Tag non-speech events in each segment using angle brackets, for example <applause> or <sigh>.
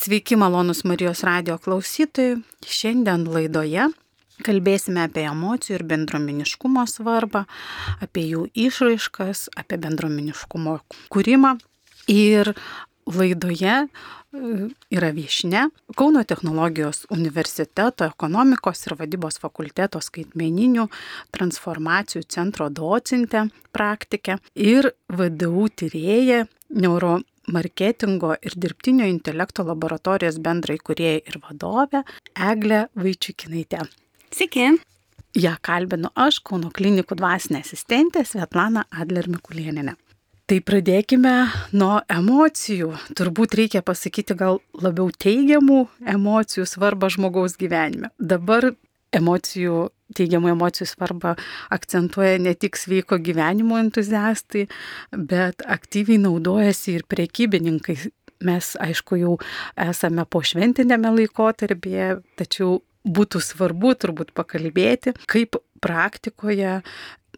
Sveiki, malonus Marijos radio klausytojai. Šiandien laidoje kalbėsime apie emocijų ir bendrominiškumo svarbą, apie jų išraiškas, apie bendrominiškumo kūrimą. Ir laidoje e, yra viešne Kauno technologijos universiteto ekonomikos ir vadybos fakulteto skaitmeninių transformacijų centro docentė praktikė ir VDU tyrėja neuro marketingo ir dirbtinio intelekto laboratorijos bendrai kurieja ir vadovė Eglė Vaičiukinaitė. Sveiki. Ja kalbinu aš, Kauno klinikų dvasinė asistentė Svetlana Adler Mikulieninė. Tai pradėkime nuo emocijų. Turbūt reikia pasakyti gal labiau teigiamų emocijų svarbą žmogaus gyvenime. Dabar emocijų, teigiamų emocijų svarbą akcentuoja ne tik sveiko gyvenimo entuziastai, bet aktyviai naudojasi ir prekybininkai. Mes, aišku, jau esame po šventinėme laikotarpyje, tačiau būtų svarbu turbūt pakalbėti, kaip praktikoje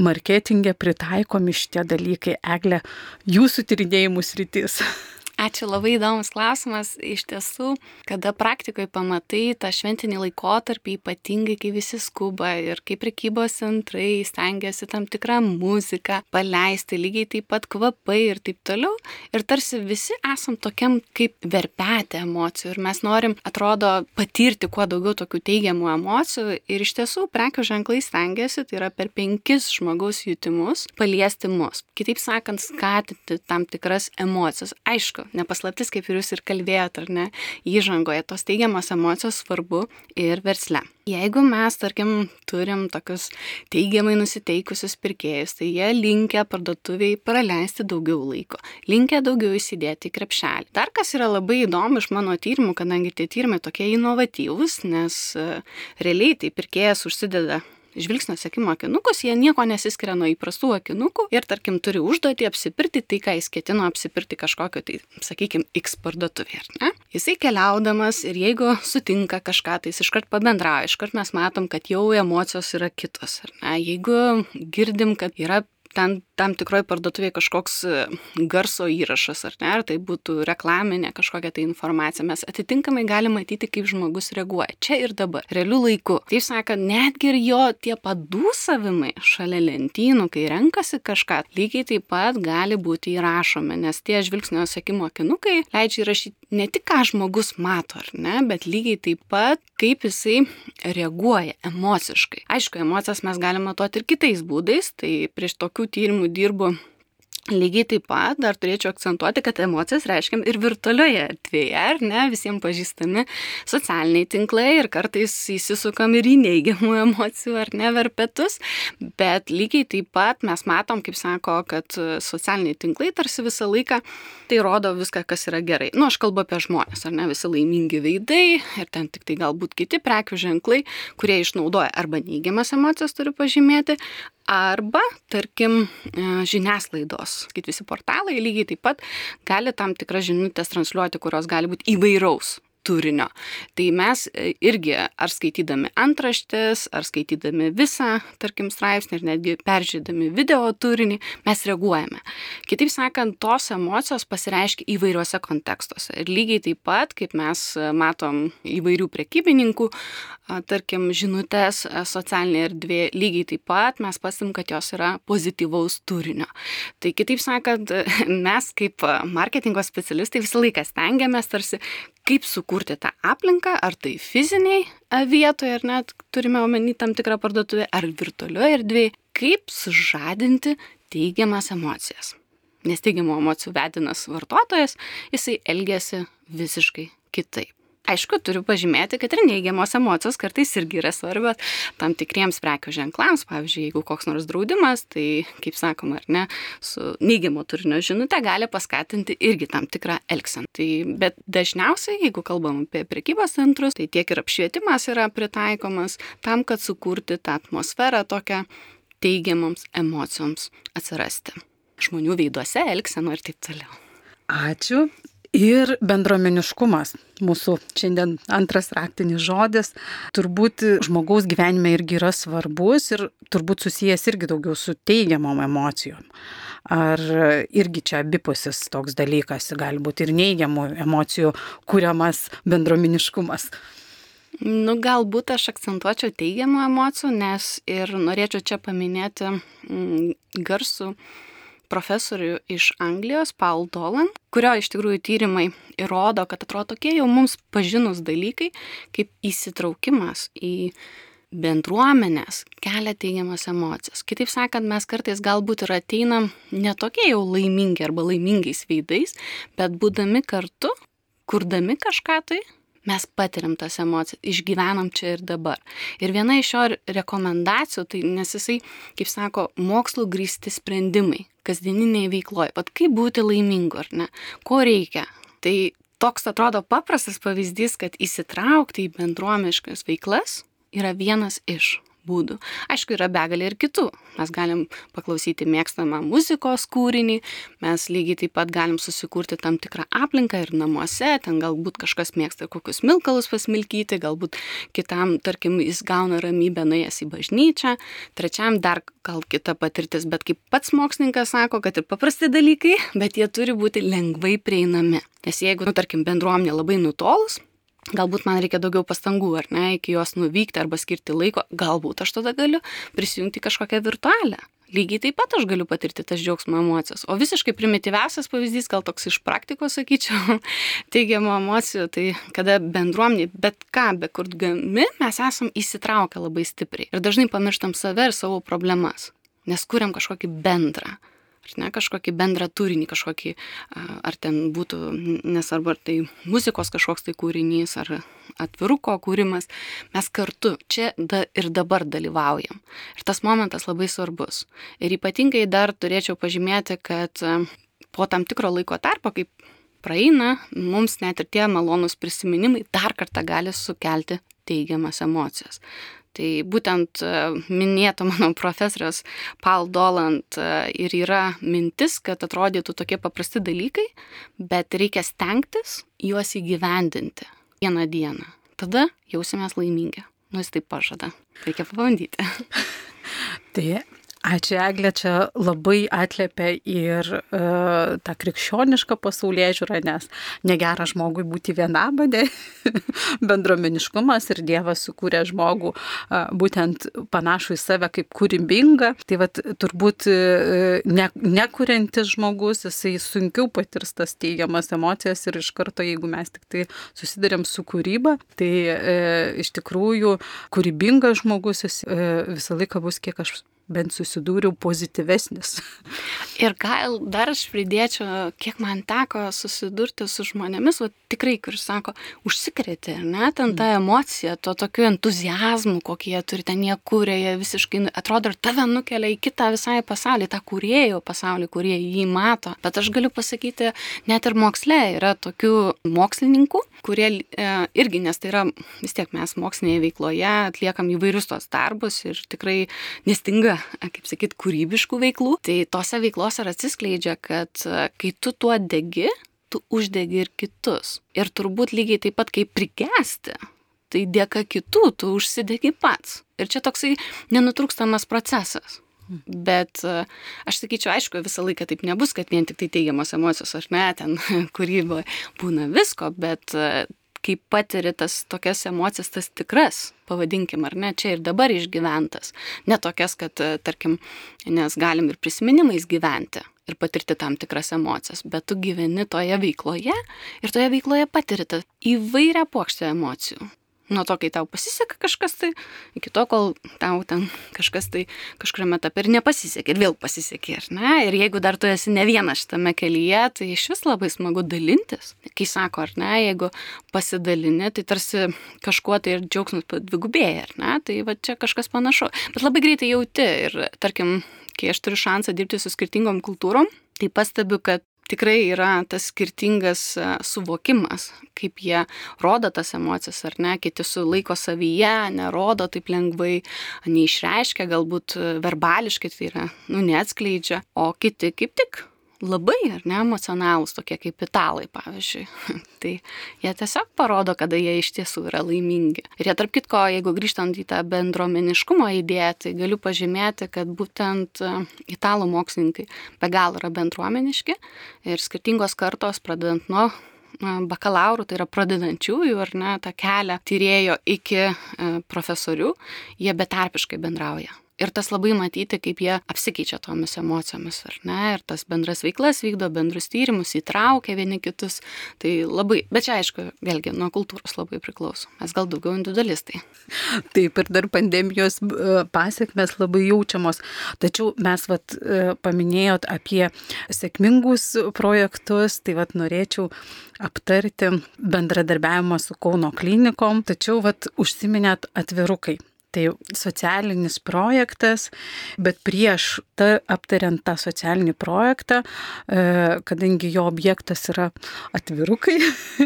marketingė pritaikomi šitie dalykai. Egle, jūsų tyrinėjimų sritis. <laughs> Ačiū, labai įdomus klausimas. Iš tiesų, kada praktikoje pamatai tą šventinį laikotarpį, ypatingai kai visi skuba ir kai prekybos centrai stengiasi tam tikrą muziką paleisti, lygiai taip pat kvapai ir taip toliau. Ir tarsi visi esam tokiam kaip verpetė emocijų ir mes norim, atrodo, patirti kuo daugiau tokių teigiamų emocijų. Ir iš tiesų, prekių ženklai stengiasi, tai yra per penkis žmogaus jutimus, paliesti mus. Kitaip sakant, skatinti tam tikras emocijas. Aišku, nepaslaptis, kaip ir jūs ir kalbėjot, ar ne, įžangoje, tos teigiamos emocijos svarbu ir versle. Jeigu mes, tarkim, turim tokius teigiamai nusiteikusius pirkėjus, tai jie linkia parduotuviai praleisti daugiau laiko, linkia daugiau įsidėti į krepšelį. Dar kas yra labai įdomu iš mano tyrimų, kadangi tie tyrimai tokie inovatyvūs, nes uh, realiai tai pirkėjas užsideda žvilgsnio sekimo akinukus, jie nieko nesiskiria nuo įprastų akinukų ir, tarkim, turi užduotį apsipirkti tai, ką jis ketino apsipirkti kažkokio, tai, sakykime, X parduotuvė, ar ne? Jisai keliaudamas ir jeigu sutinka kažką, tai jis iškart pabendrauja, iškart mes matom, kad jau emocijos yra kitos, ar ne? Jeigu girdim, kad yra ten tam tikroj parduotuvėje kažkoks e, garso įrašas, ar ne, ar tai būtų reklaminė kažkokia tai informacija, mes atitinkamai galime matyti, kaip žmogus reaguoja čia ir dabar, realiu laiku. Taip sakant, netgi ir jo tie padūsavimai šalia lentynų, kai renkasi kažką, lygiai taip pat gali būti įrašomi, nes tie žvilgsnio sekimo akinukai leidžia įrašyti ne tik ką žmogus mato, ar ne, bet lygiai taip pat, kaip jisai reaguoja emociškai. Aišku, emocijas mes galime matuoti ir kitais būdais, tai prieš tokių tyrimų dirbu Lygiai taip pat dar turėčiau akcentuoti, kad emocijas reiškiam ir virtualioje erdvėje, ar ne, visiems pažįstami socialiniai tinklai ir kartais įsisukam ir į neigiamų <laughs> emocijų, ar ne, verpetus, bet lygiai taip pat mes matom, kaip sako, kad socialiniai tinklai tarsi visą laiką tai rodo viską, kas yra gerai. Nu, aš kalbu apie žmonės, ar ne, visi laimingi veidai ir ten tik tai galbūt kiti prekių ženklai, kurie išnaudoja arba neigiamas emocijas, turiu pažymėti, Arba, tarkim, e, žiniasklaidos, kaip visi portalai lygiai taip pat gali tam tikras žinutės transliuoti, kurios gali būti įvairaus turinio. Tai mes e, irgi ar skaitydami antraštės, ar skaitydami visą, tarkim, straipsnį, ir netgi peržiūrėdami video turinį, mes reaguojame. Kitaip sakant, tos emocijos pasireiškia įvairiuose kontekstuose. Ir lygiai taip pat, kaip mes e, matom įvairių prekybininkų, tarkim, žinutės e, socialinė erdvė, lygiai taip pat mes pasim, kad jos yra pozityvaus turinio. Tai kitaip sakant, <laughs> mes kaip marketingo specialistai visą laiką stengiamės tarsi kaip sukurti tą aplinką, ar tai fiziniai vietoje, ar net turime omeny tam tikrą parduotuvę, ar virtualioje erdvėje, kaip sužadinti teigiamas emocijas. Nes teigiamų emocijų vedinas vartotojas, jisai elgesi visiškai kitaip. Aišku, turiu pažymėti, kad ir neigiamos emocijos kartais irgi yra svarbios tam tikriems prekių ženklams. Pavyzdžiui, jeigu koks nors draudimas, tai, kaip sakoma, ar ne, su neigiamo turinio žinute gali paskatinti irgi tam tikrą elgseną. Tai, bet dažniausiai, jeigu kalbam apie prekybos centrus, tai tiek ir apšvietimas yra pritaikomas tam, kad sukurti tą atmosferą tokią teigiamoms emocijoms atsirasti. Žmonių veiduose, elgseno ir taip toliau. Ačiū. Ir bendruomeniškumas, mūsų šiandien antras raktinis žodis, turbūt žmogaus gyvenime irgi yra svarbus ir turbūt susijęs irgi daugiau su teigiamom emocijom. Ar irgi čia abipusis toks dalykas, gali būti ir neigiamų emocijų kuriamas bendruomeniškumas. Nu, galbūt aš akcentuočiau teigiamų emocijų, nes ir norėčiau čia paminėti mm, garsų profesorių iš Anglijos, Paul Dolan, kurio iš tikrųjų tyrimai įrodo, kad atrodo tokie jau mums pažinus dalykai, kaip įsitraukimas į bendruomenės kelia teigiamas emocijas. Kitaip sakant, mes kartais galbūt ir ateinam ne tokie jau laimingi arba laimingais veidais, bet būdami kartu, kurdami kažką tai, mes patiriam tas emocijas, išgyvenam čia ir dabar. Ir viena iš jo rekomendacijų, tai nes jisai, kaip sako, mokslo grįsti sprendimai kasdieniniai veikloje. Vat kaip būti laimingu, ar ne? Ko reikia? Tai toks atrodo paprastas pavyzdys, kad įsitraukti į bendruomiškas veiklas yra vienas iš būdų. Aišku, yra begalė ir kitų. Mes galim paklausyti mėgstamą muzikos kūrinį, mes lygiai taip pat galim susikurti tam tikrą aplinką ir namuose, ten galbūt kažkas mėgsta kokius milkalus pasmilkyti, galbūt kitam, tarkim, jis gauna ramybę nuėjęs į bažnyčią, trečiam dar gal kita patirtis, bet kaip pats mokslininkas sako, kad ir paprasti dalykai, bet jie turi būti lengvai prieinami. Nes jeigu, nu, tarkim, bendruomenė labai nutolus, galbūt man reikia daugiau pastangų, ar ne, iki jos nuvykti arba skirti laiko, galbūt aš tada galiu prisijungti kažkokią virtualią. Lygiai taip pat aš galiu patirti tas džiaugsmo emocijas. O visiškai primityviausias pavyzdys, gal toks iš praktikos, sakyčiau, <laughs> teigiamo emocijų, tai kada bendruomenė, bet ką bekurdami, mes esam įsitraukę labai stipriai. Ir dažnai pamirštam save ir savo problemas, nes kuriam kažkokį bendrą ar ne, kažkokį bendrą turinį, kažkokį, ar ten būtų, nesvarbu, ar tai muzikos kažkoks tai kūrinys, ar atviruko kūrimas, mes kartu čia da, ir dabar dalyvaujam. Ir tas momentas labai svarbus. Ir ypatingai dar turėčiau pažymėti, kad po tam tikro laiko tarpo, kaip praeina, mums net ir tie malonūs prisiminimai dar kartą gali sukelti teigiamas emocijas. Tai būtent e, minėto mano profesorius Paul Doland e, ir yra mintis, kad atrodytų tokie paprasti dalykai, bet reikia stengtis juos įgyvendinti vieną dieną. Tada jausimės laimingi. Nu, jis taip pažada. Reikia pabandyti. <laughs> tai Ačiū, Eglė, čia labai atlėpia ir uh, tą krikščionišką pasaulyje žiūrą, nes negera žmogui būti vienam, ne? <laughs> bendromeniškumas ir Dievas sukūrė žmogų uh, būtent panašų į save kaip kūrybingą. Tai vad turbūt uh, ne, nekuriantis žmogus, jisai sunkiau patirs tas teigiamas emocijas ir iš karto, jeigu mes tik tai susidarėm su kūryba, tai uh, iš tikrųjų kūrybingas žmogus jis uh, visą laiką bus, kiek aš bent susidūriau pozityvesnis. Ir gal dar aš pridėčiau, kiek man teko susidurti su žmonėmis, o tikrai, kur sako, užsikrėtė, ne, ten ta mm. emocija, to tokiu entuzijazmu, kokį jie turi, ten jie kūrė, jie visiškai, atrodo, ir tave nukelia į kitą visai pasaulį, tą kūrėjų pasaulį, kurie jį mato. Bet aš galiu pasakyti, net ir moksle yra tokių mokslininkų, kurie e, irgi, nes tai yra vis tiek mes mokslinėje veikloje atliekam įvairius tos darbus ir tikrai nestinga, kaip sakyt, kūrybiškų veiklų. Tai tose veiklose ir atsiskleidžia, kad e, kai tu tuo degi, tu uždegi ir kitus. Ir turbūt lygiai taip pat kaip prikesti, tai dėka kitų tu užsidegi pats. Ir čia toksai nenutrūkstamas procesas. Bet e, aš sakyčiau, aišku, visą laiką taip nebus, kad vien tik tai teigiamos emocijos, ar ne, ten <laughs> kūryboje būna visko, bet e, kai patiri tas tokias emocijas, tas tikras, pavadinkim, ar ne, čia ir dabar išgyventas. Ne tokias, kad, e, tarkim, nes galim ir prisiminimais gyventi ir patirti tam tikras emocijas, bet tu gyveni toje veikloje ir toje veikloje patiri tą įvairią plokštę emocijų nuo to, kai tau pasiseka kažkas tai, iki to, kol tau ten kažkas tai kažkuriame etape ir nepasisekė, ir vėl pasisekė, ar ne? Ir jeigu dar tu esi ne vienas šitame kelyje, tai iš vis labai smagu dalintis. Kai sako, ar ne, jeigu pasidalini, tai tarsi kažkuo tai ir džiaugsmas padvigubėja, ar ne? Tai va čia kažkas panašu. Bet labai greitai jauti ir, tarkim, kai aš turiu šansą dirbti su skirtingom kultūrom, tai pastebiu, kad tikrai yra tas skirtingas e, suvokimas, kaip jie rodo tas emocijas ar ne, kiti sulaiko savyje, nerodo taip lengvai, neišreiškia, galbūt e, verbališkai tai yra, nu, neatskleidžia, o kiti kaip tik labai, ar ne, emocionalūs, tokie kaip italai, pavyzdžiui. <laughs> tai jie tiesiog parodo, kada jie iš tiesų yra laimingi. Ir jie, tarp kitko, jeigu grįžtant į tą bendruomeniškumo idėją, tai galiu pažymėti, kad būtent e, italų mokslininkai be galo yra bendruomeniški ir skirtingos kartos, pradedant nuo bakalaurų, tai yra pradedančiųjų ar ne, tą kelią tyrėjo iki e, profesorių, jie betarpiškai bendrauja. Ir tas labai matyti, kaip jie apsikeičia tomis emocijomis, ar ne, ir tas bendras veiklas vykdo, bendrus tyrimus, įtraukia vieni kitus. Tai labai, bet čia aišku, vėlgi nuo kultūros labai priklauso. Mes gal daugiau individualistai. <laughs> Taip ir dar pandemijos e, pasiekmes labai jaučiamos. Tačiau mes vat, e, paminėjot apie sėkmingus projektus, tai vat norėčiau aptarti bendradarbiavimą su Kauno klinikom, tačiau vat, užsiminėt atvirukai. Tai socialinis projektas, bet prieš ta, aptariant tą socialinį projektą, e, kadangi jo objektas yra atvirukai,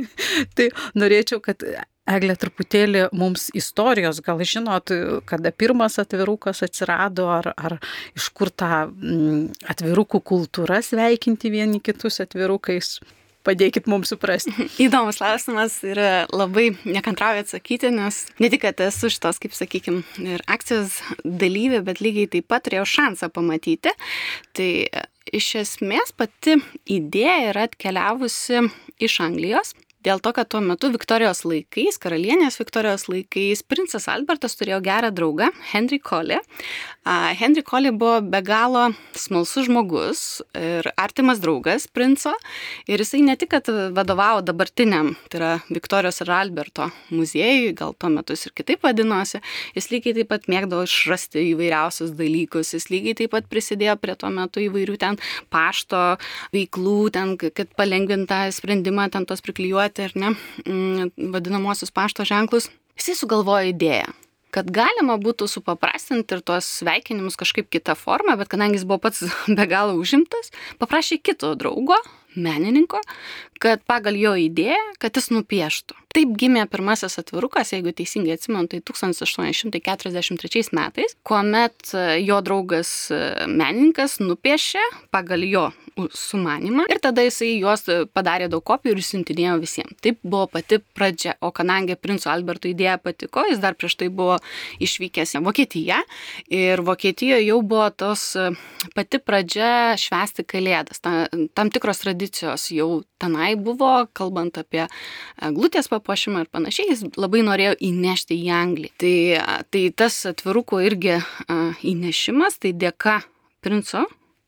<laughs> tai norėčiau, kad Eglė truputėlį mums istorijos, gal žinot, kada pirmas atvirukas atsirado, ar, ar iš kur ta atvirukų kultūra sveikinti vieni kitus atvirukais. Padėkit mums suprasti. <laughs> Įdomus klausimas ir labai nekantrauju atsakyti, nes ne tik, kad esu šitos, kaip sakykime, ir akcijos dalyvė, bet lygiai taip pat turėjau šansą pamatyti. Tai iš esmės pati idėja yra atkeliavusi iš Anglijos. Dėl to, kad tuo metu Viktorijos laikais, karalienės Viktorijos laikais, princas Albertas turėjo gerą draugą, Henry Collie. Henry Collie buvo be galo smalsus žmogus ir artimas draugas princo. Ir jisai ne tik, kad vadovavo dabartiniam, tai yra Viktorijos ir Alberto muziejui, gal tuo metu jis ir kitaip vadinosi, jis lygiai taip pat mėgdavo išrasti įvairiausius dalykus, jis lygiai taip pat prisidėjo prie tuo metu įvairių ten pašto veiklų, ten, kad palengvintą sprendimą ten tos priklijuoti naudoti, ar ne, mm, vadinamosius pašto ženklus, jisai sugalvojo idėją kad galima būtų supaprastinti ir tuos sveikinimus kažkaip kitą formą, bet kadangi jis buvo pats <laughs> be galo užimtas, paprašė kito draugo, menininko, kad pagal jo idėją, kad jis nupieštų. Taip gimė pirmasis atvirukas, jeigu teisingai atsimenu, tai 1843 metais, kuomet jo draugas menininkas nupiešė pagal jo sumanimą ir tada jisai juos padarė daug kopijų ir siuntinėjo visiems. Taip buvo pati pradžia, o kadangi princo Alberto idėja patiko, jis dar prieš tai buvo išvykęs į Vokietiją ir Vokietijoje jau buvo tos pati pradžia švesti kalėdas. Ta, tam tikros tradicijos jau tenai buvo, kalbant apie glutės papuošimą ir panašiai, jis labai norėjo įnešti į Angliją. Tai, tai tas atvirukų irgi įnešimas, tai dėka princo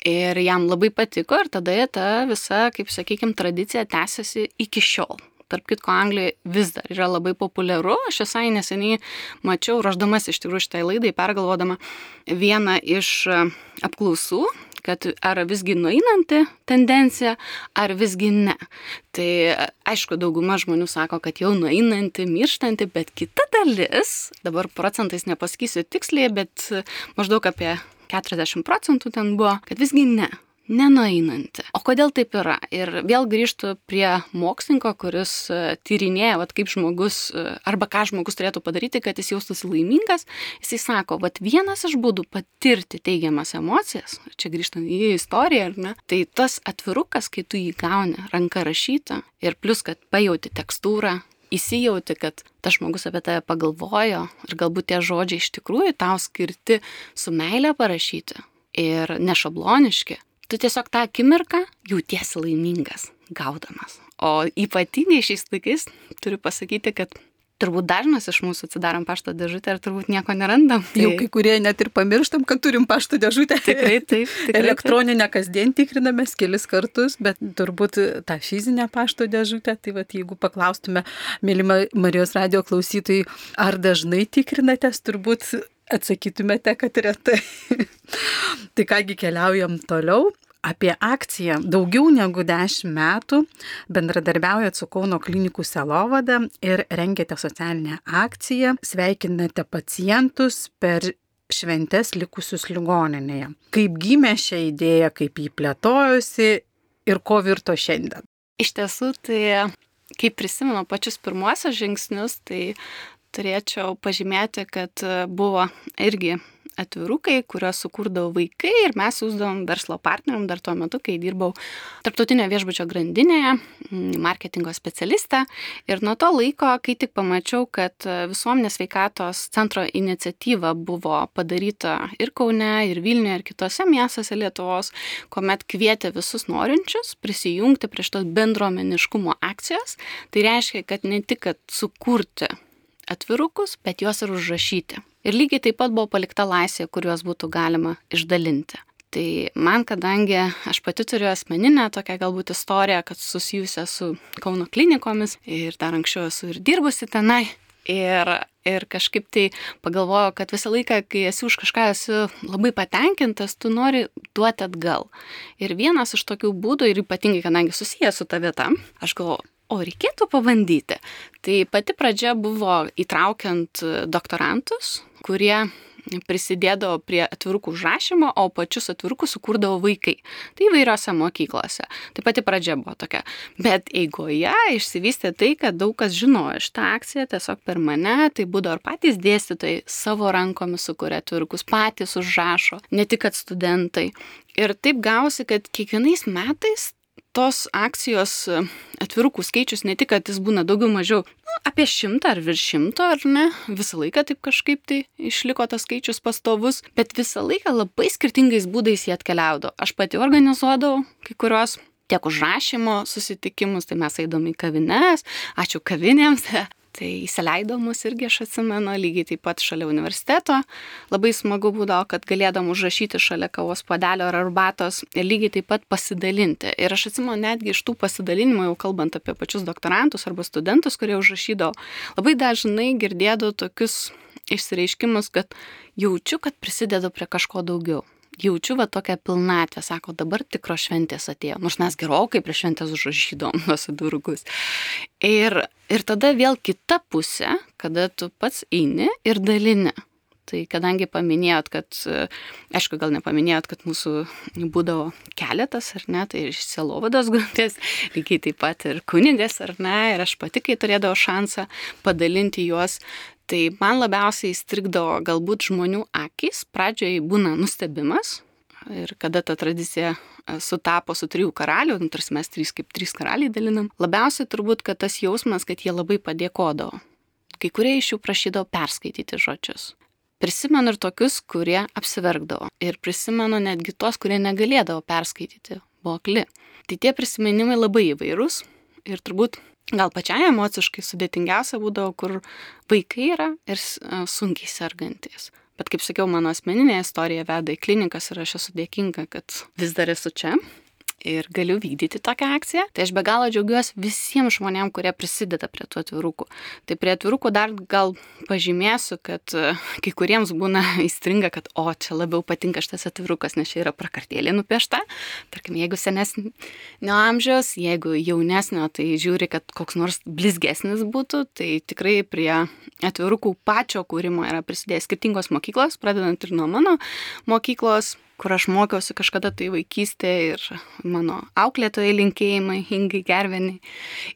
Ir jam labai patiko ir tada ta visa, kaip sakykime, tradicija tęsiasi iki šiol. Tarp kitko, Anglijoje vis dar yra labai populiaru. Aš visai neseniai mačiau, ruoždamas iš tikrųjų šitai laidai, pergalvodama vieną iš e, apklausų, kad ar visgi nueinanti tendencija, ar visgi ne. Tai aišku, dauguma žmonių sako, kad jau nueinanti, mirštanti, bet kita dalis, dabar procentais nepasakysiu tiksliai, bet maždaug apie 40 procentų ten buvo, kad visgi ne nenueinanti. O kodėl taip yra? Ir vėl grįžtu prie mokslininko, kuris e, tyrinėja, vat, kaip žmogus, e, arba ką žmogus turėtų padaryti, kad jis jaustųsi laimingas. Jisai sako, vat vienas iš būdų patirti teigiamas emocijas, čia grįžtant į istoriją, ar ne, tai tas atvirukas, kai tu jį gauni ranka rašytą ir plus, kad pajauti tekstūrą, įsijauti, kad tas žmogus apie tave pagalvojo ir galbūt tie žodžiai iš tikrųjų tau skirti su meilė parašyti ir nešabloniški, tu tiesiog tą akimirką jautiesi laimingas gaudamas. O ypatingai šiais laikais turiu pasakyti, kad turbūt dažnas iš mūsų atsidarom pašto dėžutę ir turbūt nieko nerandam. Tai... Jau kai kurie net ir pamirštam, kad turim pašto dėžutę. Tikrai taip. <laughs> Tikrai Elektroninę taip. kasdien tikrinamės kelis kartus, bet turbūt tą fizinę pašto dėžutę, tai va, jeigu paklaustume, mėly Marijos radio klausytojai, ar dažnai tikrinatės, turbūt atsakytumėte, kad retai. <laughs> tai kągi keliaujam toliau apie akciją. Daugiau negu 10 metų bendradarbiaujat su Kauno klinikų selovada ir rengiate socialinę akciją, sveikinate pacientus per šventes likusius ligoninėje. Kaip gimė šią idėją, kaip jį plėtojosi ir ko virto šiandien? Iš tiesų, tai kai prisimenu pačius pirmuosius žingsnius, tai turėčiau pažymėti, kad buvo irgi atvirukai, kuriuos sukurdavo vaikai ir mes siūsdavom verslo partneriam dar tuo metu, kai dirbau tarptautinio viešbučio grandinėje, mm, marketingo specialistė. Ir nuo to laiko, kai tik pamačiau, kad visuomenės veikatos centro iniciatyva buvo padaryta ir Kaune, ir Vilniuje, ir kitose miestuose Lietuvos, kuomet kvietė visus norinčius prisijungti prie šitos bendruomeniškumo akcijos, tai reiškia, kad ne tik, kad sukurti atvirukus, bet juos ir užrašyti. Ir lygiai taip pat buvo palikta laisvė, kuriuos būtų galima išdalinti. Tai man, kadangi aš pati turiu asmeninę tokią galbūt istoriją, kad susijusią su Kauno klinikomis ir dar anksčiau esu ir dirbusi tenai. Ir, ir kažkaip tai pagalvoju, kad visą laiką, kai esi už kažką esi labai patenkintas, tu nori duoti atgal. Ir vienas iš tokių būdų, ir ypatingai, kadangi susijęs su ta vieta, aš galvoju, o reikėtų pabandyti. Tai pati pradžia buvo įtraukiant doktorantus, kurie prisidėdavo prie atvirukų užrašymo, o pačius atvirukus sukūrdavo vaikai. Tai įvairiose mokyklose. Tai pati pradžia buvo tokia. Bet eigoje išsivystė tai, kad daug kas žinojo šitą akciją tiesiog per mane, tai būdavo ir patys dėstytojai savo rankomis sukuria atvirukus, patys užrašo, ne tik kad studentai. Ir taip gausi, kad kiekvienais metais tos akcijos e, atvirukų skaičius ne tik, kad jis būna daugiau mažiau nu, apie šimtą ar virš šimto, ar ne, visą laiką taip kažkaip tai išliko tas skaičius pastovus, bet visą laiką labai skirtingais būdais jie atkeliaudavo. Aš pati organizuodavau kai kurios tiek užrašymo susitikimus, tai mes eidom į kavines, ačiū kavinėms, Tai įsileido mus irgi, aš atsimenu, lygiai taip pat šalia universiteto. Labai smagu būdavo, kad galėdam užrašyti šalia kavos padelio ar arbatos ir lygiai taip pat pasidalinti. Ir aš atsimenu netgi iš tų pasidalinimų, jau kalbant apie pačius doktorantus arba studentus, kurie užrašydavo, labai dažnai girdėdavau tokius išsireiškimus, kad jaučiu, kad prisidedu prie kažko daugiau jaučiu va tokią pilnatvę, sako, dabar tikros šventės atėjo, nors mes gerokai prieš šventės užrašydom nuo <laughs> sudurgus. Ir, ir tada vėl kita pusė, kada tu pats eini ir dalini. Tai kadangi paminėjot, kad, aišku, gal nepaminėjot, kad mūsų būdavo keletas, ar ne, tai iš selovados grupės, lygiai taip pat ir kunigas, ar ne, ir aš pati, kai turėdavau šansą padalinti juos, Tai man labiausiai įstrigdavo galbūt žmonių akis, pradžioje būna nustebimas ir kada ta tradicija e, sutapo su trijų karalių, nu, tarsi mes trys kaip trys karaliai dalinam, labiausiai turbūt, kad tas jausmas, kad jie labai padėkodavo. Kai kurie iš jų prašydavo perskaityti žodžius. Prisimenu ir tokius, kurie apsiverkdavo. Ir prisimenu netgi tos, kurie negalėdavo perskaityti, buvo akli. Tai tie prisiminimai labai įvairūs ir turbūt gal pačiai emociškai sudėtingiausia būdavo, kur vaikai yra ir sunkiai sergantis. Bet kaip sakiau, mano asmeninė istorija veda į klinikas ir aš esu dėkinga, kad vis dar esu čia ir galiu vykdyti tokią akciją. Tai aš be galo džiaugiuosi visiems žmonėms, kurie prisideda prie tų atvirukų. Tai prie atvirukų dar gal pažymėsiu, kad e, kai kuriems būna <laughs> įstringa, kad o čia labiau patinka šitas atvirukas, nes čia yra prakartėlė nupiešta. Tarkim, jeigu senesnio amžiaus, jeigu jaunesnio, tai žiūri, kad koks nors blizgesnis būtų, tai tikrai prie atvirukų pačio kūrimo yra prisidėjęs skirtingos mokyklos, pradedant ir nuo mano mokyklos kur aš mokiausi kažkada tai vaikystėje ir mano auklėtojai linkėjimai, Ingai Gerveniai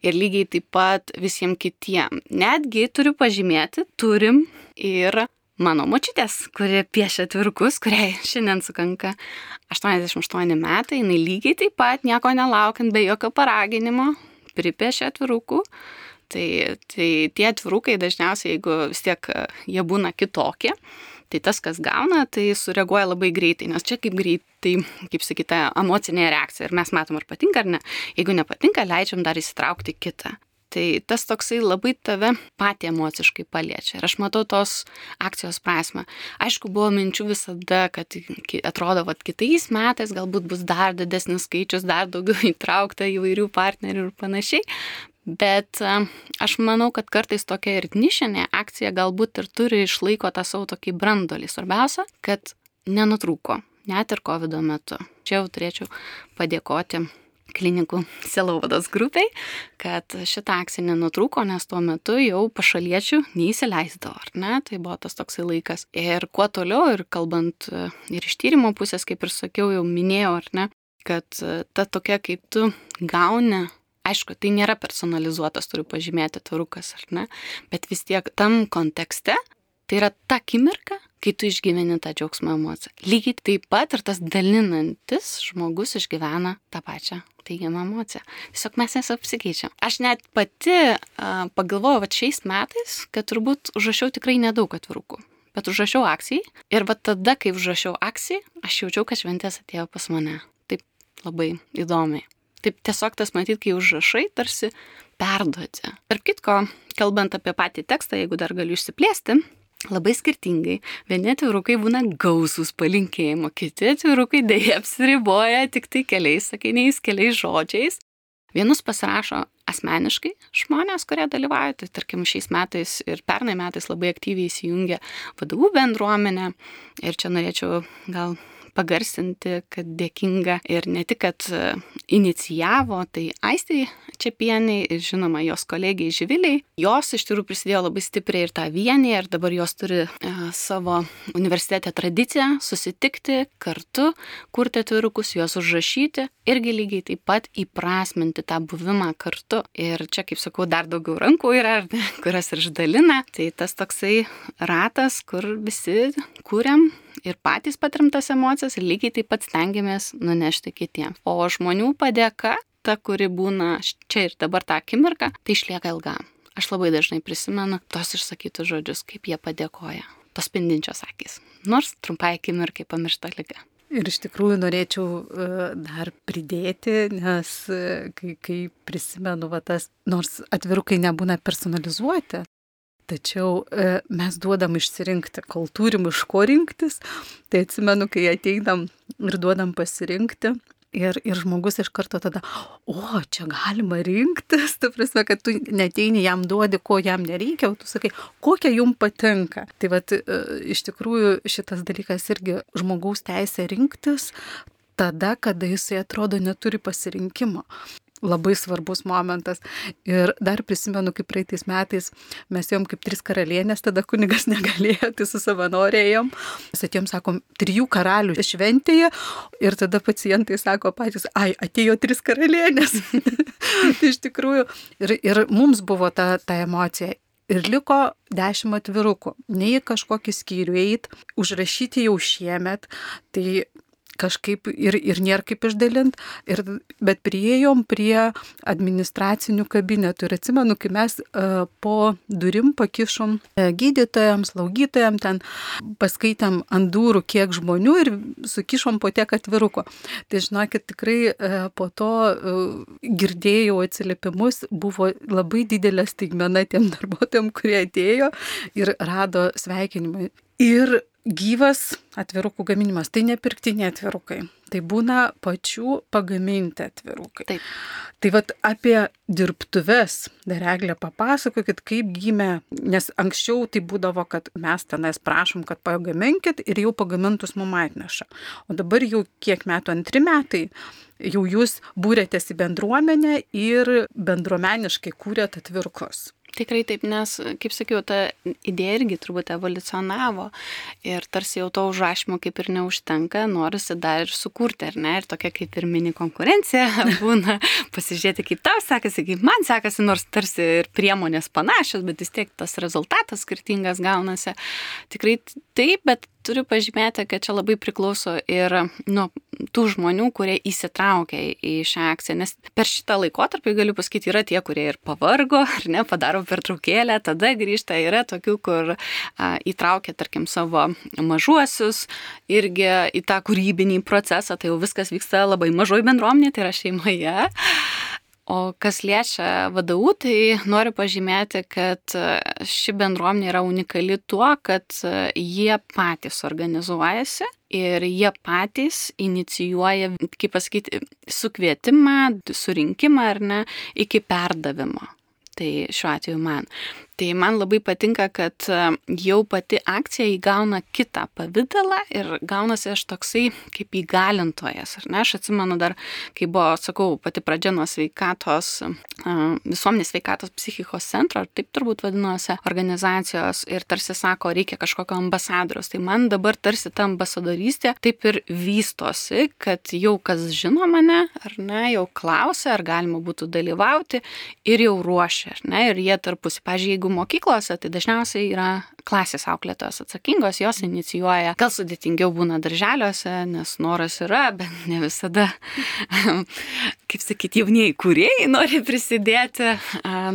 ir lygiai taip pat visiems kitiem. Netgi turiu pažymėti, turim ir mano močiutės, kuri piešia atvirukus, kuriai šiandien sukanka 88 metai, jinai lygiai taip pat nieko nelaukiant, be jokio paraginimo, pripiešia atvirukų. Tai, tai tie atvirukai dažniausiai, jeigu vis tiek jie būna kitokie, Tai tas, kas gauna, tai sureaguoja labai greitai, nes čia kaip greitai, kaip sakyta, emocinė reakcija. Ir mes matom, ar patinka ar ne. Jeigu nepatinka, leidžiam dar įsitraukti kitą. Tai tas toksai labai tave patį emociškai paliečia. Ir aš matau tos akcijos prasme. Aišku, buvo minčių visada, kad atrodo, kad kitais metais galbūt bus dar didesnis skaičius, dar daugiau <laughs> įtraukta įvairių partnerių ir panašiai. Bet aš manau, kad kartais tokia ir nišinė akcija galbūt ir turi išlaiko tą savo tokį brandolį. Svarbiausia, kad nenutrūko, net ir COVID metu. Čia jau turėčiau padėkoti klinikų Selovados grupiai, kad šitą akciją nenutrūko, nes tuo metu jau pašaliečių neįsileisdavo, ar ne? Tai buvo tas toksai laikas. Ir kuo toliau, ir kalbant ir iš tyrimo pusės, kaip ir sakiau, jau minėjau, ar ne, kad ta tokia, kaip tu gauni Aišku, tai nėra personalizuotas, turiu pažymėti, tvarukas ar ne, bet vis tiek tam kontekste tai yra ta akimirka, kai tu išgyveni tą džiaugsmo emociją. Lygiai taip pat ir tas dalinantis žmogus išgyvena tą pačią teigiamą emociją. Tiesiog mes jas apsikeičiam. Aš net pati uh, pagalvojau, kad šiais metais, kad turbūt užrašiau tikrai nedaug atvirukų. Bet užrašiau akcijai ir va tada, kai užrašiau akcijai, aš jaučiau, kad šventės atėjo pas mane. Taip labai įdomiai. Taip tiesiog tas matyt, kai užrašai, tarsi perduoti. Ir kitko, kalbant apie patį tekstą, jeigu dar galiu išsiplėsti, labai skirtingai. Vieni atvirukai būna gausūs palinkėjimo, kiti atvirukai dėja apsiriboja tik tai keliais sakiniais, keliais žodžiais. Vienus pasirašo asmeniškai žmonės, kurie dalyvauja, tai tarkim šiais metais ir pernai metais labai aktyviai įsijungia vadovų bendruomenė. Ir čia norėčiau gal pagarsinti, kad dėkinga ir ne tik, kad e, inicijavo, tai Aistai Čepieniai ir žinoma jos kolegijai Živiliai. Jos iš tikrųjų prisidėjo labai stipriai ir tą vienį ir dabar jos turi e, savo universitete tradiciją susitikti kartu, kurti atvirukus, juos užrašyti irgi lygiai taip pat įprasminti tą buvimą kartu. Ir čia, kaip sakau, dar daugiau rankų yra, kurias ir išdalina. Tai tas toksai ratas, kur visi kūriam ir patys patirim tas emocijas ir lygiai taip pat stengiamės nunešti kitiems. O žmonių padėka, ta, kuri būna čia ir dabar tą akimirką, tai išlieka ilgam. Aš labai dažnai prisimenu tos išsakytus žodžius, kaip jie padėkoja. Tos spindinčios akis. Nors trumpai akimirkai pamiršta lyga. Ir iš tikrųjų norėčiau e, dar pridėti, nes e, kai, kai prisimenu, va, tas, nors atvirukai nebūna personalizuoti, Tačiau e, mes duodam išsirinkti, kol turim iš ko rinktis. Tai atsimenu, kai ateinam ir duodam pasirinkti. Ir, ir žmogus iš karto tada, o čia galima rinktis, <laughs> ta prasme, kad tu neteini jam duodi, ko jam nereikia, o tu sakai, kokia jum patinka. Tai vad, e, iš tikrųjų šitas dalykas irgi žmogaus teisė rinktis tada, kada jisai atrodo neturi pasirinkimo labai svarbus momentas. Ir dar prisimenu, kaip praeitais metais mes jom kaip tris karalienės, tada kunigas <laughs> negalėjo, tai su savanorėjom. Mes atėjom, sakom, trijų karalių šventėje ir tada pacientai sako patys, ai, atėjo tris karalienės. <laughs> tai iš tikrųjų ir, ir mums buvo ta, ta emocija. Ir liko dešimt atvirukų. Nei kažkokį skyrių eit, užrašyti jau šiemet. Tai kažkaip ir, ir nėra kaip išdalint, ir, bet prieėjom prie administracinių kabinetų ir atsimenu, kai mes uh, po durim pakišom uh, gydytojams, slaugytojams, ten paskaitėm ant durų, kiek žmonių ir sukišom po tiek atviruko. Tai žinokit, tikrai uh, po to girdėjau atsiliepimus, buvo labai didelė staigmena tiem darbuotojams, kurie atėjo ir rado sveikinimą. Ir gyvas atvirukų gaminimas. Tai nepirktiniai atvirukai. Tai būna pačių pagaminti atvirukai. Taip. Tai vad apie dirbtuves, dar eglė papasakokit, kaip gimė, nes anksčiau tai būdavo, kad mes tenais prašom, kad pagaminkit ir jau pagamintus mum atneša. O dabar jau kiek metų, antri metai, jau jūs būrėtės į bendruomenę ir bendruomeniškai kūrėt atvirukus. Tikrai taip, nes, kaip sakiau, ta idėja irgi turbūt evoliucionavo ir tarsi jau to užrašymo kaip ir neužtenka, norisi dar ir sukurti, ar ne, ir tokia kaip ir mini konkurencija <laughs> būna, pasižiūrėti, kaip tau sekasi, kaip man sekasi, nors tarsi ir priemonės panašios, bet vis tiek tas rezultatas skirtingas gaunasi. Tikrai taip, bet turiu pažymėti, kad čia labai priklauso ir nuo tų žmonių, kurie įsitraukia į šią akciją, nes per šitą laikotarpį galiu pasakyti, yra tie, kurie ir pavargo, ar ne, padaro pertraukėlę, tada grįžta, yra tokių, kur a, įtraukia, tarkim, savo mažuosius irgi į tą kūrybinį procesą, tai jau viskas vyksta labai mažoji bendruomenė, tai yra šeimoje. O kas liečia vadovų, tai noriu pažymėti, kad e, ši bendruomenė yra unikali tuo, kad e, jie patys organizuojasi ir jie patys inicijuoja, kaip pasakyti, sukvietimą, surinkimą ar ne, iki perdavimo. Tai šiuo atveju man. Tai man labai patinka, kad e, jau pati akcija įgauna kitą pavydalą ir gaunasi aš toksai kaip įgalintojas. Ar ne? Aš atsimenu dar, kai buvo, sakau, pati pradžia nuo sveikatos, visuomenės sveikatos psichikos centro, ar taip turbūt vadinosi, organizacijos ir tarsi sako, reikia kažkokio ambasadoriaus. Tai man dabar tarsi ta ambasadorystė taip ir vystosi, kad jau kas žino mane, ar ne, jau klausia, ar galima būtų dalyvauti ir jau ruošia, ar ne, ir jie tarpusi, pažiūrėjau, jeigu mokyklose, tai dažniausiai yra klasės auklėtojos atsakingos, jos inicijuoja, gal sudėtingiau būna darželiuose, nes noras yra, bet ne visada, <laughs> kaip sakyti, jaunieji kūrėjai nori prisidėti,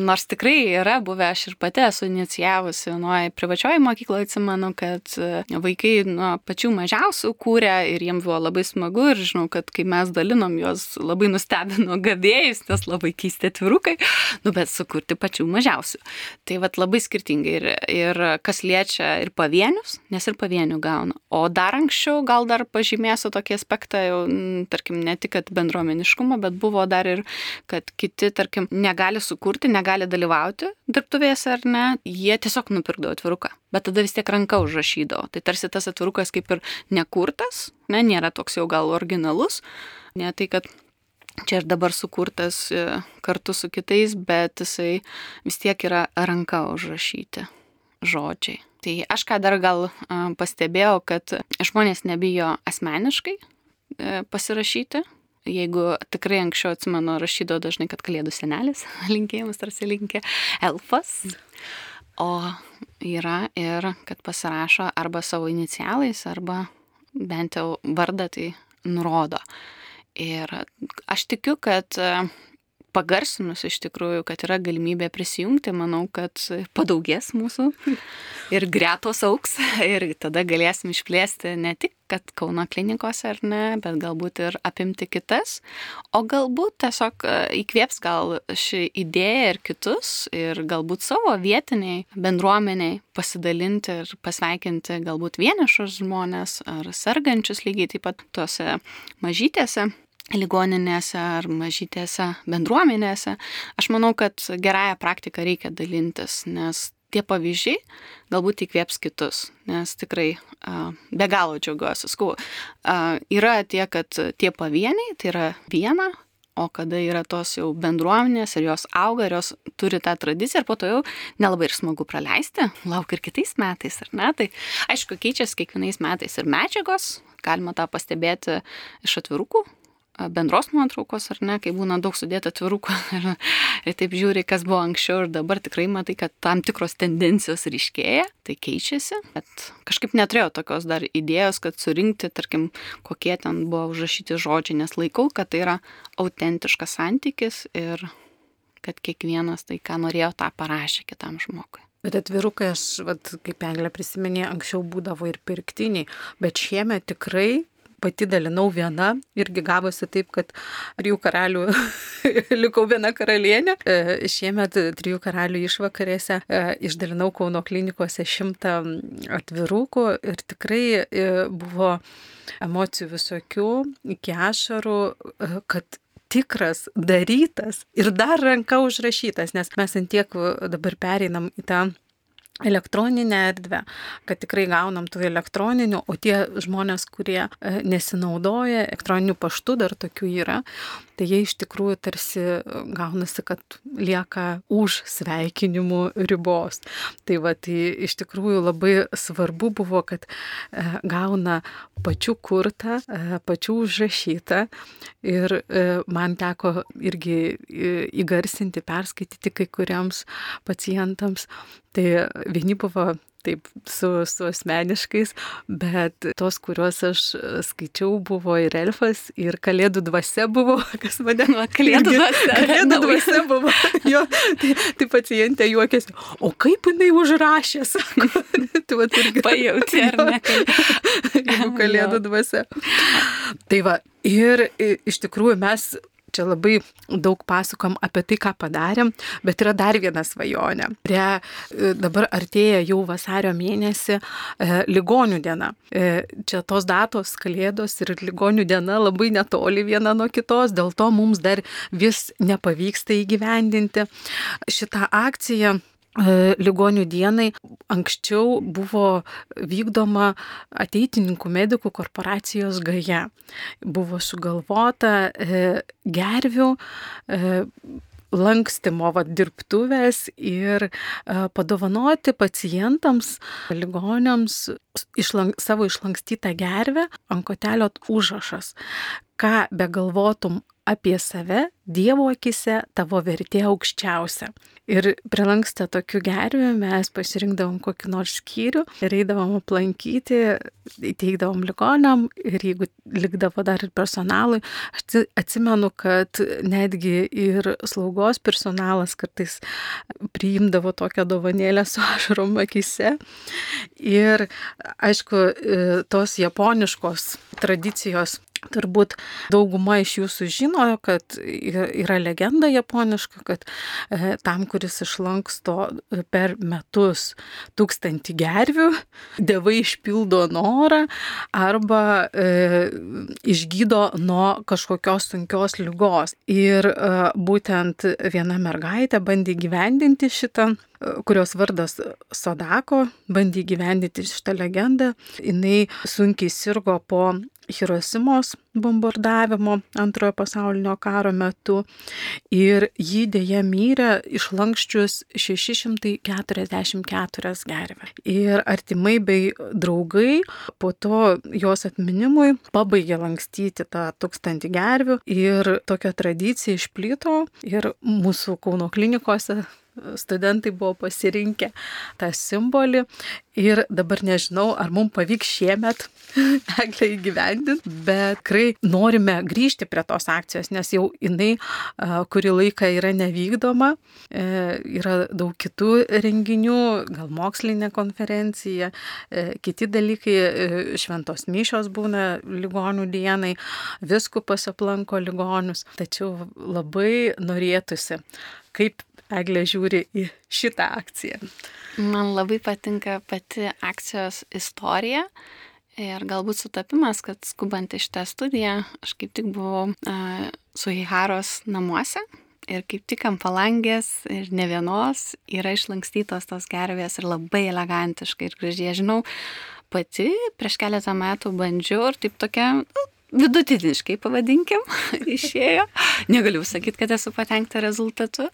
nors tikrai yra buvę, aš ir pati esu inicijavusi nuo privačioji mokykloje, atsimenu, kad vaikai nuo pačių mažiausių kūrė ir jiems buvo labai smagu ir žinau, kad kai mes dalinom juos labai nustebino <laughs> gavėjus, nes labai keisti atvirukai, nu bet sukurti pačių mažiausių. Tai vad labai skirtingai ir, ir kas kas liečia ir pavienius, nes ir pavienių gauna. O dar anksčiau gal dar pažymėsiu tokį aspektą, jau, tarkim, ne tik bendruomeniškumo, bet buvo dar ir, kad kiti, tarkim, negali sukurti, negali dalyvauti dirbtuvėse ar ne, jie tiesiog nupirkdavo atviruką. Bet tada vis tiek ranka užrašydavo. Tai tarsi tas atvirukas kaip ir nekurtas, ne, nėra toks jau gal originalus, ne tai, kad čia ir dabar sukurtas e, kartu su kitais, bet jisai vis tiek yra ranka užrašyti žodžiai. Tai aš ką dar gal pastebėjau, kad žmonės nebijo asmeniškai e, pasirašyti. Jeigu tikrai anksčiau atsimenu, rašydavo dažnai, kad kalėdų senelis, <laughs> linkėjimus tarsi linkė elfas. O yra ir, kad pasirašo arba savo inicialais, arba bent jau vardą tai nurodo. Ir aš tikiu, kad pagarsinus iš tikrųjų, kad yra galimybė prisijungti, manau, kad padaugės mūsų <laughs> ir gretos auks <laughs> ir tada galėsim išplėsti ne tik, kad Kauno klinikose ar ne, bet galbūt ir apimti kitas, o galbūt tiesiog e, įkvėps gal ši idėja ir kitus ir galbūt savo vietiniai bendruomeniai pasidalinti ir pasveikinti galbūt vienišus žmonės ar sergančius lygiai taip pat tuose mažytėse ligoninėse ar mažytėse bendruomenėse. Aš manau, kad gerąją praktiką reikia dalintis, nes tie pavyzdžiai galbūt įkvėps kitus, nes tikrai a, be galo džiaugiuosi. Skau, a, yra tie, kad tie pavieniai, tai yra viena, o kada yra tos jau bendruomenės ir jos auga ir jos turi tą tradiciją ir po to jau nelabai ir smagu praleisti, lauk ir kitais metais, ar ne? Tai aišku, keičiasi kiekvienais metais ir medžiagos, galima tą pastebėti iš atvirukų bendros nuotraukos, ar ne, kai būna daug sudėta atvirukų <laughs> ir, ir taip žiūri, kas buvo anksčiau ir dabar tikrai matai, kad tam tikros tendencijos ryškėja, tai keičiasi, bet kažkaip neturėjau tokios dar idėjos, kad surinkti, tarkim, kokie ten buvo užrašyti žodžiai, nes laikau, kad tai yra autentiškas santykis ir kad kiekvienas tai, ką norėjo, tą parašė kitam žmogui. Bet atvirukai aš, vat, kaip Englė prisiminė, anksčiau būdavo ir pirktiniai, bet šiemet tikrai pati dalinau viena irgi gavosi taip, kad trijų karalių <laughs> likau viena karalienė. E, šiemet trijų karalių išvakarėse e, išdalinau Kauno klinikose šimtą atvirukų ir tikrai e, buvo emocijų visokių, iki ašarų, kad tikras, darytas ir dar ranka užrašytas, nes mes ant tiek dabar pereinam į tą elektroninę erdvę, kad tikrai gaunam tų elektroninių, o tie žmonės, kurie e, nesinaudoja elektroniniu paštu, dar tokių yra, tai jie iš tikrųjų tarsi e, gaunasi, kad lieka už sveikinimų ribos. Tai va, tai iš tikrųjų labai svarbu buvo, kad e, gauna pačių kurtą, pačių užrašytą ir man teko irgi įgarsinti, perskaityti kai kuriems pacientams. Tai vieni buvo taip su, su asmeniškais, bet tos, kuriuos aš skaičiau, buvo ir elfas, ir kalėdų dvasia buvo, <laughs> kas mane. Nu, kalėdų dvasia. Kalėdų dvasia buvo. <laughs> Jo, tai, tai pacientė juokėsi, o kaip jinai užrašė, <laughs> sako. tai va, irgi. Pajauti, ar ne? Jeigu kalėdų dvasia. Tai va, ir iš tikrųjų mes čia labai daug pasakom apie tai, ką padarėm, bet yra dar viena svajonė. Prie e, dabar artėja jau vasario mėnesį e, ligonių diena. E, čia tos datos, kalėdos ir ligonių diena labai netoli viena nuo kitos, dėl to mums dar vis nepavyksta įgyvendinti šitą akciją ligonių dienai anksčiau buvo vykdoma ateitininkų medikų korporacijos gaja. Buvo sugalvota gervių lankstimo vat, dirbtuvės ir padovanoti pacientams, ligoniams išlank, savo išlankstytą gervę ant kotelio užrašas. Ką begalvotum apie save, Dievo akise tavo vertė aukščiausia. Ir prilankstę tokių gervių mes pasirinkdavom kokį nors skyrių ir eidavom aplankyti, įteikdavom ligoniam ir jeigu likdavo dar ir personalui, aš atsimenu, kad netgi ir slaugos personalas kartais priimdavo tokią dovanėlę su ašarom akise. Ir aišku, tos japoniškos tradicijos Turbūt dauguma iš jūsų žino, kad yra legenda japoniška, kad e, tam, kuris išlanksto per metus tūkstantį gervių, dievai išpildo norą arba e, išgydo nuo kažkokios sunkios lygos. Ir e, būtent viena mergaitė bandė gyvendinti šitą kurios vardas Sadako, bandė gyvendyti šitą legendą. Jis sunkiai sirgo po Hirosimos bombardavimo antrojo pasaulinio karo metu ir jį dėja mirė išlankščius 644 gervę. Ir artimai bei draugai po to jos atminimui pabaigė lankstyti tą tūkstantį gervių ir tokia tradicija išplito ir mūsų Kauno klinikose studentai buvo pasirinkę tą simbolį. Ir dabar nežinau, ar mums pavyks šiemet <laughs> eglę įgyvendinti, bet tikrai norime grįžti prie tos akcijos, nes jau jinai kurį laiką yra nevykdoma, e, yra daug kitų renginių, gal mokslinė konferencija, e, kiti dalykai, e, šventos mišios būna ligonių dienai, viskupas aplanko ligonius, tačiau labai norėtųsi, kaip Eglė žiūri į šitą akciją. Man labai patinka pati akcijos istorija. Ir galbūt sutapimas, kad skubant iš tą studiją, aš kaip tik buvau uh, su Hiharos namuose ir kaip tik ant palangės ir ne vienos yra išlankstytos tos gervės ir labai elegantiškai ir gražiai. Žinau, pati prieš keletą metų bandžiau ir taip tokia, nu, vidutiniškai pavadinkim, <laughs> išėjo. Negaliu sakyti, kad esu patenkta rezultatu,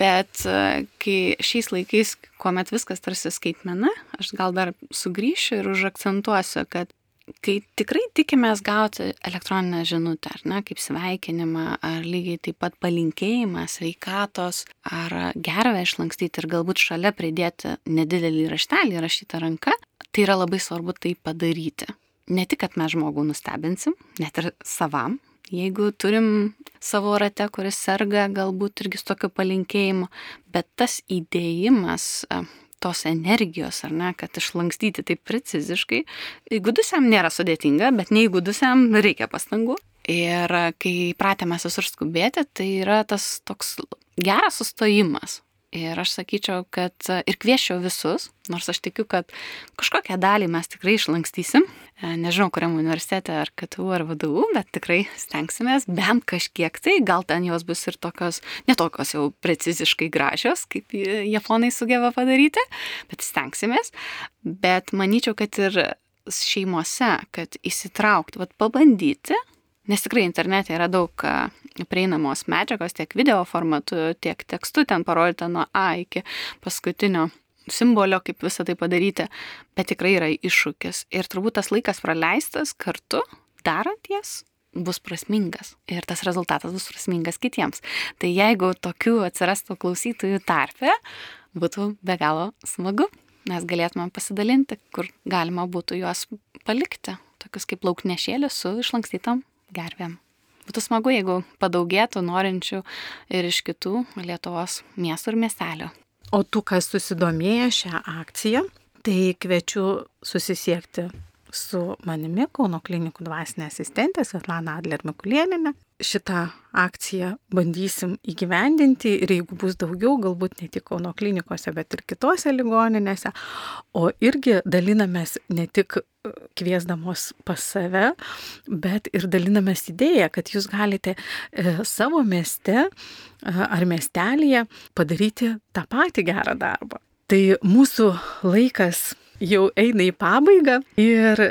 bet e, kai šiais laikais, kuomet viskas tarsi skaitmena, aš gal dar sugrįšiu ir užakcentuosiu, kad kai tikrai tikimės gauti elektroninę žinutę, ar ne, kaip sveikinimą, ar lygiai taip pat palinkėjimą, sveikatos, ar gervę išlankstyti ir galbūt šalia pridėti nedidelį raštelį rašytą ranką, tai yra labai svarbu tai padaryti ne tik, kad mes žmogų nustebinsim, net ir savam, jeigu turim savo rate, kuris serga, galbūt irgi su tokiu palinkėjimu, bet tas įdėjimas e, tos energijos, ar ne, kad išlankstyti taip preciziškai, įgudusiam nėra sudėtinga, bet neįgudusiam reikia pastangų. Ir kai pratėmės visur skubėti, tai yra tas toks geras sustojimas, Ir aš sakyčiau, kad ir kviečiau visus, nors aš tikiu, kad kažkokią dalį mes tikrai išlankstysim, e, nežinau, kuriam universitete ar KTU ar VDU, bet tikrai stengsimės bent kažkiek tai, gal ten jos bus ir tokios, netokios jau preciziškai gražios, kaip japonai sugeba padaryti, bet stengsimės. Bet manyčiau, kad ir šeimose, kad įsitraukti, vad pabandyti, nes tikrai internete yra daug prieinamos medžiagos tiek video formatu, tiek tekstu ten parodyta nuo A iki paskutinio simbolio, kaip visą tai padaryti, bet tikrai yra iššūkis. Ir turbūt tas laikas praleistas kartu, darant jas, bus prasmingas ir tas rezultatas bus prasmingas kitiems. Tai jeigu tokių atsirastų klausytojų tarpe, būtų be galo smagu, mes galėtume pasidalinti, kur galima būtų juos palikti, tokius kaip lauknešėlius su išlankstytom gervėm. Būtų smagu, jeigu padaugėtų norinčių ir iš kitų Lietuvos miestų ir miestelio. O tų, kas susidomėję šią akciją, tai kviečiu susisiekti su manimi Kauno klinikų dvasinė asistentė Svetlana Adler Mikulieninė. Šitą akciją bandysim įgyvendinti ir jeigu bus daugiau, galbūt ne tik Kauno klinikose, bet ir kitose ligoninėse, o irgi dalinamės ne tik e, kviesdamos pas save, bet ir dalinamės idėją, kad jūs galite e, savo mieste e, ar miestelėje padaryti tą patį gerą darbą. Tai mūsų laikas jau eina į pabaigą ir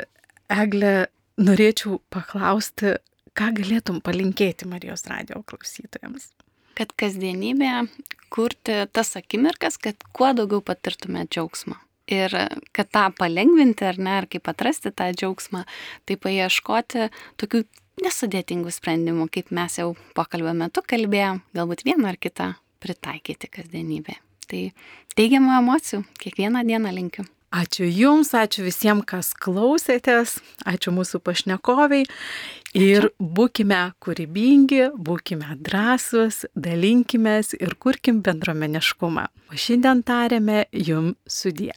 Egle norėčiau paklausti, ką galėtum palinkėti Marijos radio klausytojams? Kad kasdienybė kurti tas akimirkas, kad kuo daugiau patirtume džiaugsmą. Ir kad tą palengvinti ar ne, ar kaip atrasti tą džiaugsmą, tai paieškoti tokių nesudėtingų sprendimų, kaip mes jau pokalbio metu kalbėjom, galbūt vieną ar kitą pritaikyti kasdienybė. Tai teigiamų emocijų kiekvieną dieną linkiu. Ačiū Jums, ačiū visiems, kas klausėtės, ačiū mūsų pašnekoviai ir būkime kūrybingi, būkime drąsus, dalinkime ir kurkim bendromeniškumą. O šiandien tarėme Jums sudie.